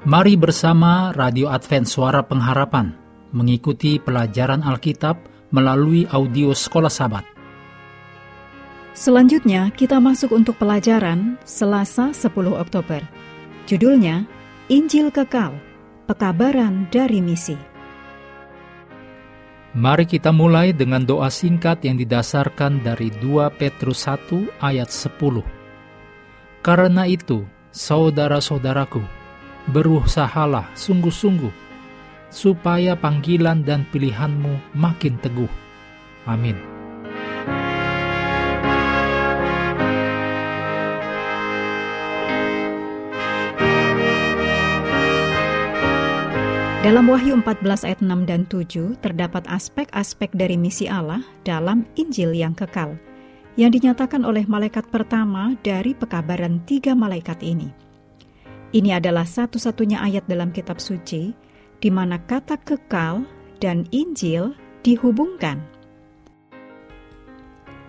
Mari bersama Radio Advent Suara Pengharapan mengikuti pelajaran Alkitab melalui audio Sekolah Sabat. Selanjutnya kita masuk untuk pelajaran Selasa 10 Oktober. Judulnya Injil Kekal, Pekabaran dari Misi. Mari kita mulai dengan doa singkat yang didasarkan dari 2 Petrus 1 ayat 10. Karena itu, saudara-saudaraku, berusahalah sungguh-sungguh supaya panggilan dan pilihanmu makin teguh. Amin. Dalam Wahyu 14 ayat 6 dan 7 terdapat aspek-aspek dari misi Allah dalam Injil yang kekal yang dinyatakan oleh malaikat pertama dari pekabaran tiga malaikat ini. Ini adalah satu-satunya ayat dalam kitab suci di mana kata kekal dan Injil dihubungkan.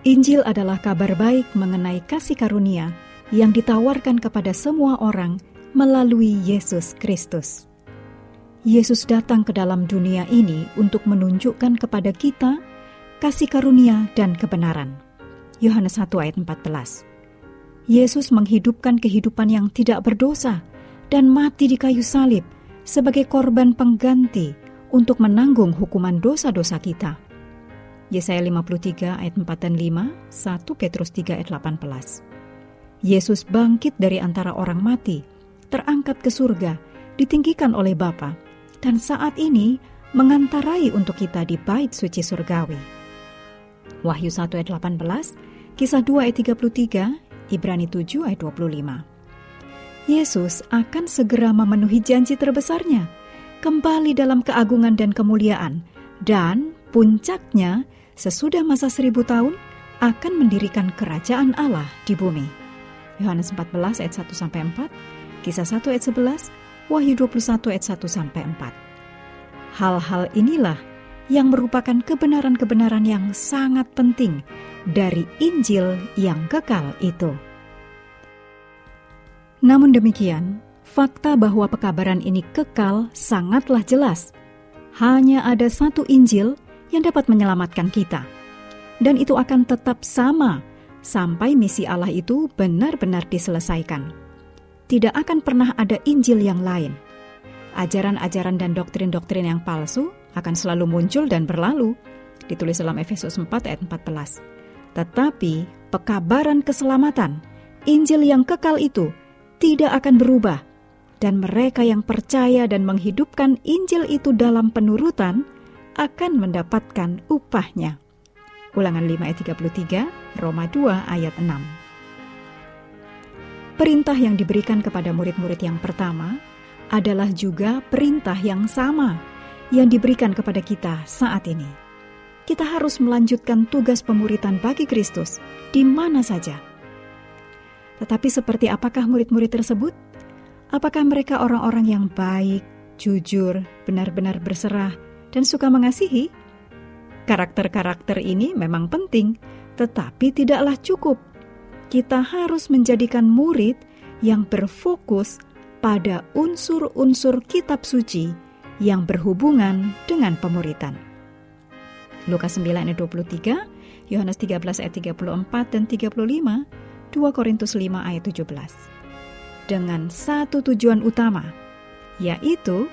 Injil adalah kabar baik mengenai kasih karunia yang ditawarkan kepada semua orang melalui Yesus Kristus. Yesus datang ke dalam dunia ini untuk menunjukkan kepada kita kasih karunia dan kebenaran. Yohanes 1 ayat 14. Yesus menghidupkan kehidupan yang tidak berdosa dan mati di kayu salib sebagai korban pengganti untuk menanggung hukuman dosa-dosa kita. Yesaya 53 ayat 4 dan 5, 1 Petrus 3 ayat 18. Yesus bangkit dari antara orang mati, terangkat ke surga, ditinggikan oleh Bapa dan saat ini mengantarai untuk kita di bait suci surgawi. Wahyu 1 ayat 18, Kisah 2 ayat 33, Ibrani 7 ayat 25. Yesus akan segera memenuhi janji terbesarnya, kembali dalam keagungan dan kemuliaan, dan puncaknya sesudah masa seribu tahun akan mendirikan kerajaan Allah di bumi. Yohanes 14 ayat 1 sampai 4, Kisah 1 ayat 11, Wahyu 21 ayat 1 sampai 4. Hal-hal inilah yang merupakan kebenaran-kebenaran yang sangat penting dari Injil yang kekal itu. Namun demikian, fakta bahwa pekabaran ini kekal sangatlah jelas. Hanya ada satu Injil yang dapat menyelamatkan kita. Dan itu akan tetap sama sampai misi Allah itu benar-benar diselesaikan tidak akan pernah ada Injil yang lain. Ajaran-ajaran dan doktrin-doktrin yang palsu akan selalu muncul dan berlalu, ditulis dalam Efesus 4 ayat 14. Tetapi pekabaran keselamatan, Injil yang kekal itu tidak akan berubah, dan mereka yang percaya dan menghidupkan Injil itu dalam penurutan akan mendapatkan upahnya. Ulangan 5 ayat 33, Roma 2 ayat 6. Perintah yang diberikan kepada murid-murid yang pertama adalah juga perintah yang sama yang diberikan kepada kita saat ini. Kita harus melanjutkan tugas pemuritan bagi Kristus di mana saja. Tetapi seperti apakah murid-murid tersebut? Apakah mereka orang-orang yang baik, jujur, benar-benar berserah, dan suka mengasihi? Karakter-karakter ini memang penting, tetapi tidaklah cukup kita harus menjadikan murid yang berfokus pada unsur-unsur kitab suci yang berhubungan dengan pemuritan. Lukas 9 ayat 23, Yohanes 13 ayat 34 dan 35, 2 Korintus 5 ayat 17. Dengan satu tujuan utama, yaitu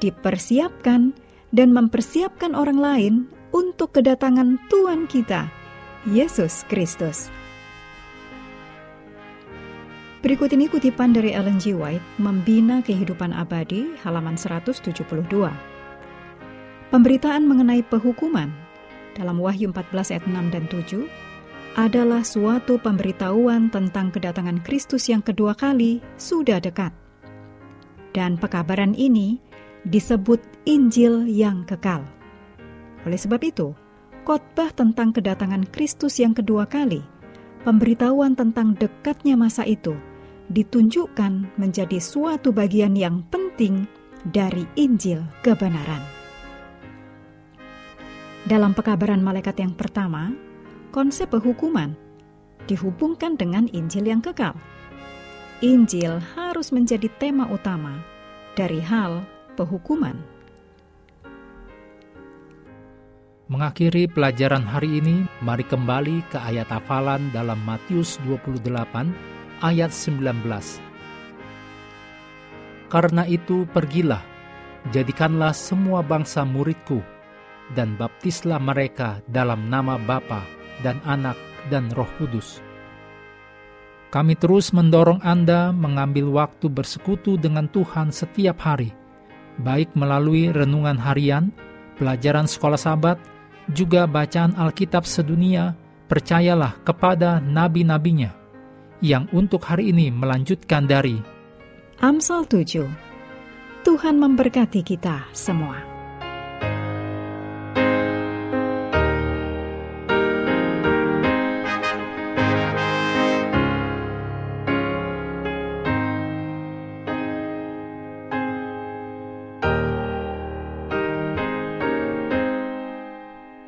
dipersiapkan dan mempersiapkan orang lain untuk kedatangan Tuhan kita, Yesus Kristus. Berikut ini kutipan dari Ellen G. White, Membina Kehidupan Abadi, halaman 172. Pemberitaan mengenai pehukuman dalam Wahyu 14 ayat 6 dan 7 adalah suatu pemberitahuan tentang kedatangan Kristus yang kedua kali sudah dekat. Dan pekabaran ini disebut Injil yang kekal. Oleh sebab itu, khotbah tentang kedatangan Kristus yang kedua kali – pemberitahuan tentang dekatnya masa itu ditunjukkan menjadi suatu bagian yang penting dari Injil kebenaran. Dalam pekabaran malaikat yang pertama, konsep penghukuman dihubungkan dengan Injil yang kekal. Injil harus menjadi tema utama dari hal pehukuman. Mengakhiri pelajaran hari ini, mari kembali ke ayat hafalan dalam Matius 28 ayat 19. Karena itu pergilah, jadikanlah semua bangsa muridku, dan baptislah mereka dalam nama Bapa dan Anak dan Roh Kudus. Kami terus mendorong Anda mengambil waktu bersekutu dengan Tuhan setiap hari, baik melalui renungan harian, pelajaran sekolah sahabat, juga bacaan Alkitab sedunia, percayalah kepada nabi-nabinya, yang untuk hari ini melanjutkan dari Amsal 7. Tuhan memberkati kita semua.